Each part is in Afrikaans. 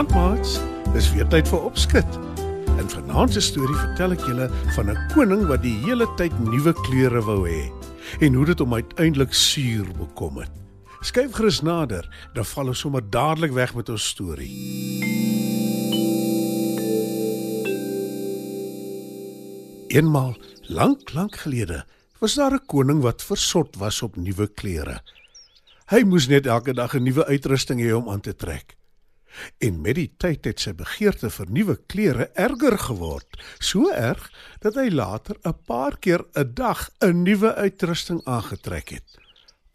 Goeienaand, maats. Dis weer tyd vir opskud. In vanaand se storie vertel ek julle van 'n koning wat die hele tyd nuwe klere wou hê en hoe dit hom uiteindelik suur bekom het. Skyf gerus nader, dan val ons sommer dadelik weg met ons storie. Eenmal, lank, lank gelede, was daar 'n koning wat versot was op nuwe klere. Hy moes net elke dag 'n nuwe uitrusting hê om aan te trek. En met die tyd het sy begeerte vir nuwe klere erger geword, so erg dat hy later 'n paar keer 'n dag 'n nuwe uitrusting aangetrek het.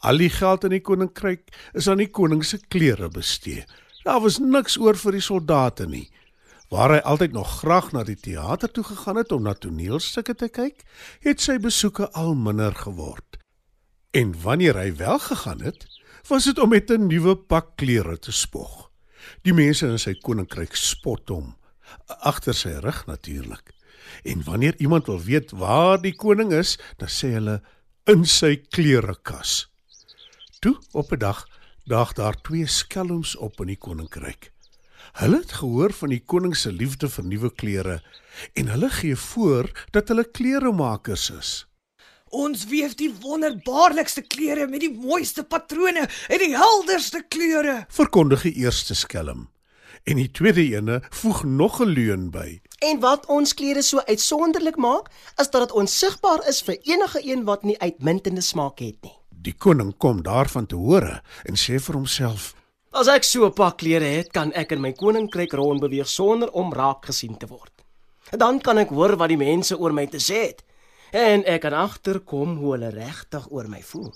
Al die geld in die koninkryk is aan die koning se klere bestee. Daar was niks oor vir die soldate nie. Waar hy altyd nog graag na die teater toe gegaan het om na toneelstukke te kyk, het sy besoeke al minder geword. En wanneer hy wel gegaan het, was dit om met 'n nuwe pak klere te spog. Die mense in sy koninkryk spot hom agter sy rug natuurlik. En wanneer iemand wil weet waar die koning is, dan sê hulle in sy klerekas. Toe op 'n dag daag daar twee skelms op in die koninkryk. Hulle het gehoor van die koning se liefde vir nuwe klere en hulle gee voor dat hulle kleremakers is. Ons weef die wonderbaarlikste klere met die mooiste patrone en die helderste kleure. Verkondig die eerste skelm. En die tweede ene voeg nog 'n leuen by. En wat ons klere so uitsonderlik maak, is dat dit onsigbaar is vir enige een wat nie uitmuntende smaak het nie. Die koning kom daarvan te hore en sê vir homself: As ek so 'n pak klere het, kan ek in my koninkryk rond beweeg sonder om raak gesien te word. Dan kan ek hoor wat die mense oor my te sê het en ek kan agterkom hoe hulle regtig oor my voel.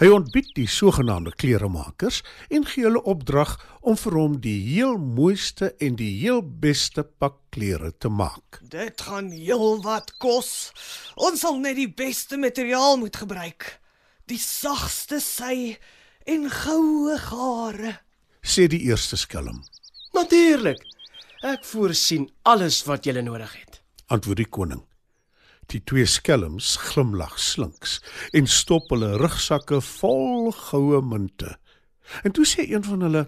Hy ontbied die sogenaamde kleremakers en gee hulle opdrag om vir hom die heel mooiste en die heel beste pak klere te maak. Dit gaan heel wat kos. Ons sal net die beste materiaal moet gebruik. Die sagste sy en goue gare. Sê die eerste skelm. Natuurlik. Ek voorsien alles wat jy nodig het. Antwoord die koning. Die twee skelms glimlag slinks en stop hulle rugsakke vol goue munte. En toe sê een van hulle: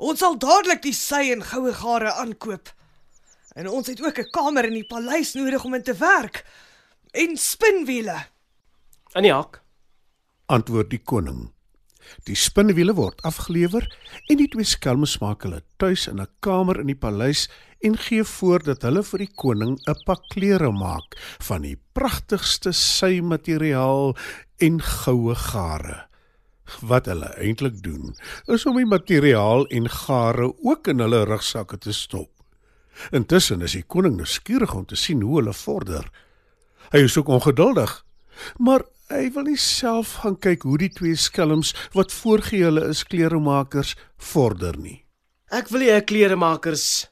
Ons sal dadelik die sy en goue gare aankoop. En ons het ook 'n kamer in die paleis nodig om in te werk en spinwiele. In die hak. Antwoord die koning. Die spinnewiele word afgelewer en die twee skelms maak hulle tuis in 'n kamer in die paleis en gee voor dat hulle vir die koning 'n pak klere maak van die pragtigste sy-materiaal en goue gare. Wat hulle eintlik doen, is om die materiaal en gare ook in hulle rugsakke te stop. Intussen is die koning nuuskierig om te sien hoe hulle vorder. Hy is ook ongeduldig, maar hy wil nie self gaan kyk hoe die twee skelms wat voorgee hulle is kleremakers vorder nie. Ek wil nie 'n kleremakers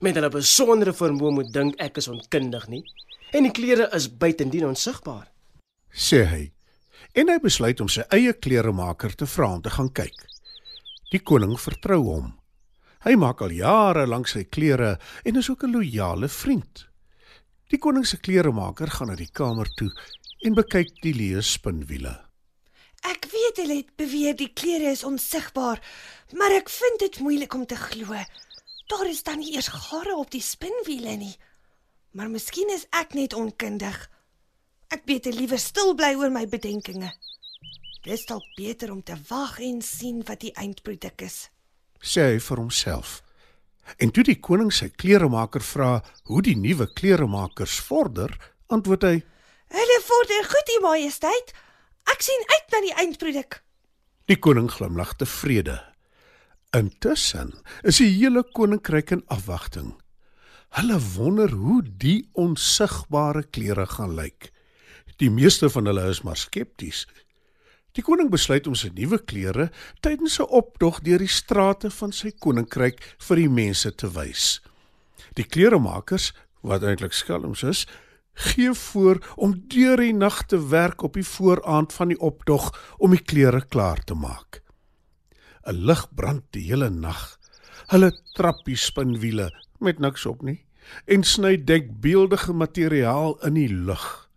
met hulle besondere vermoë moet dink ek is onkundig nie. En die klere is buitendien onsigbaar, sê hy. En hy besluit om sy eie kleremaker te vra om te gaan kyk. Die koning vertrou hom. Hy maak al jare lank sy klere en is ook 'n loyale vriend. Die koning se kleremaker gaan na die kamer toe en bekyk die leë spinwiele. Ek weet hulle het beweer die klere is onsigbaar, maar ek vind dit moeilik om te glo. Daar is dan nie eers gare op die spinwiele nie. Maar miskien is ek net onkundig. Ek beter liewer stil bly oor my bedenkinge. Dis dalk beter om te wag en sien wat die eindproduk is. sê hy vir homself. En toe die koning sy kleremaker vra hoe die nuwe kleremakers vorder, antwoord hy: Hulle vorder goed, U Majesteit. Ek sien uit na die eindproduk. Die koning glimlag tevrede. Intussen is die hele koninkryk in afwagting. Hulle wonder hoe die onsigbare klere gaan lyk. Die meeste van hulle is maar skepties. Die koning besluit om sy nuwe klere tydens 'n optog deur die strate van sy koninkryk vir die mense te wys. Die kleremakers, wat eintlik skelms is, gee voor om deur die nag te werk op die vooraand van die optog om die klere klaar te maak. 'n Lig brand die hele nag. Hulle trap die spinwiele met niks op nie en sny dekbeeldige materiaal in die lug.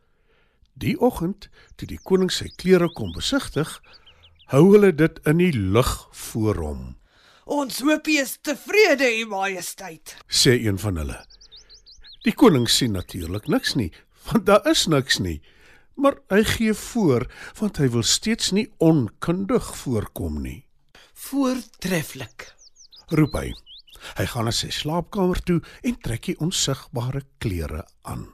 Die oggend, toe die koning sy klere kom besigtig, hou hulle dit in die lug voor hom, Ons hoopie is tevrede, u majesteit. sê een van hulle. Die koning sien natuurlik niks nie, want daar is niks nie. Maar hy gee voor want hy wil steeds nie onkundig voorkom nie. Voortreffelik. Roep hy. Hy gaan na sy slaapkamer toe en trek die onsigbare klere aan.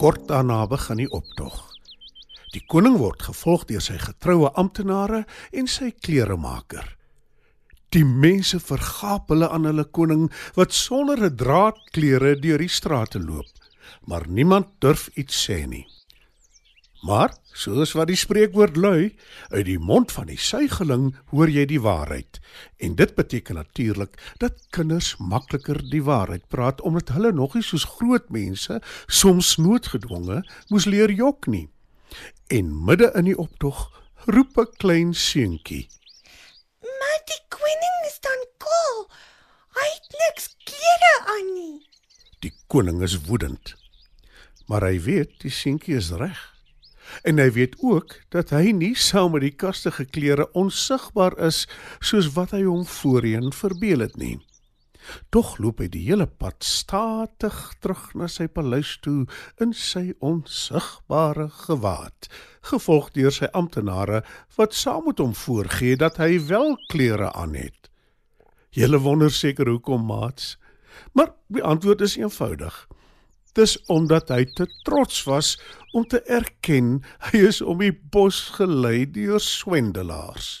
Kort daarna begin die optog. Die koning word gevolg deur sy getroue amptenare en sy kleremaker. Die mense vergaap hulle aan hulle koning wat sonder 'n draad klere deur die strate loop, maar niemand durf iets sê nie. Maar soos wat die spreekwoord lui, uit die mond van die suigeling hoor jy die waarheid. En dit beteken natuurlik dat kinders makliker die waarheid praat omdat hulle nog nie soos groot mense soms noodgedwonge moes leer jok nie. En midde in die optog roep 'n klein seentjie: Maar die koning is dan koel. Hy het niks klere aan nie. Die koning is woedend. Maar hy weet die seentjie is reg. En hy weet ook dat hy nie saam met die kastige klere onsigbaar is soos wat hy hom voorheen verbeel het nie. Tog loop hy die hele pad statig terug na sy paleis toe in sy onsigbare gewaad, gevolg deur sy amptenare wat saam met hom voorgee dat hy wel klere aan het. Julle wonder seker hoekom, maats. Maar die antwoord is eenvoudig. Dis omdat hy te trots was om te erken hy is om die bos gelei deur swendelaars.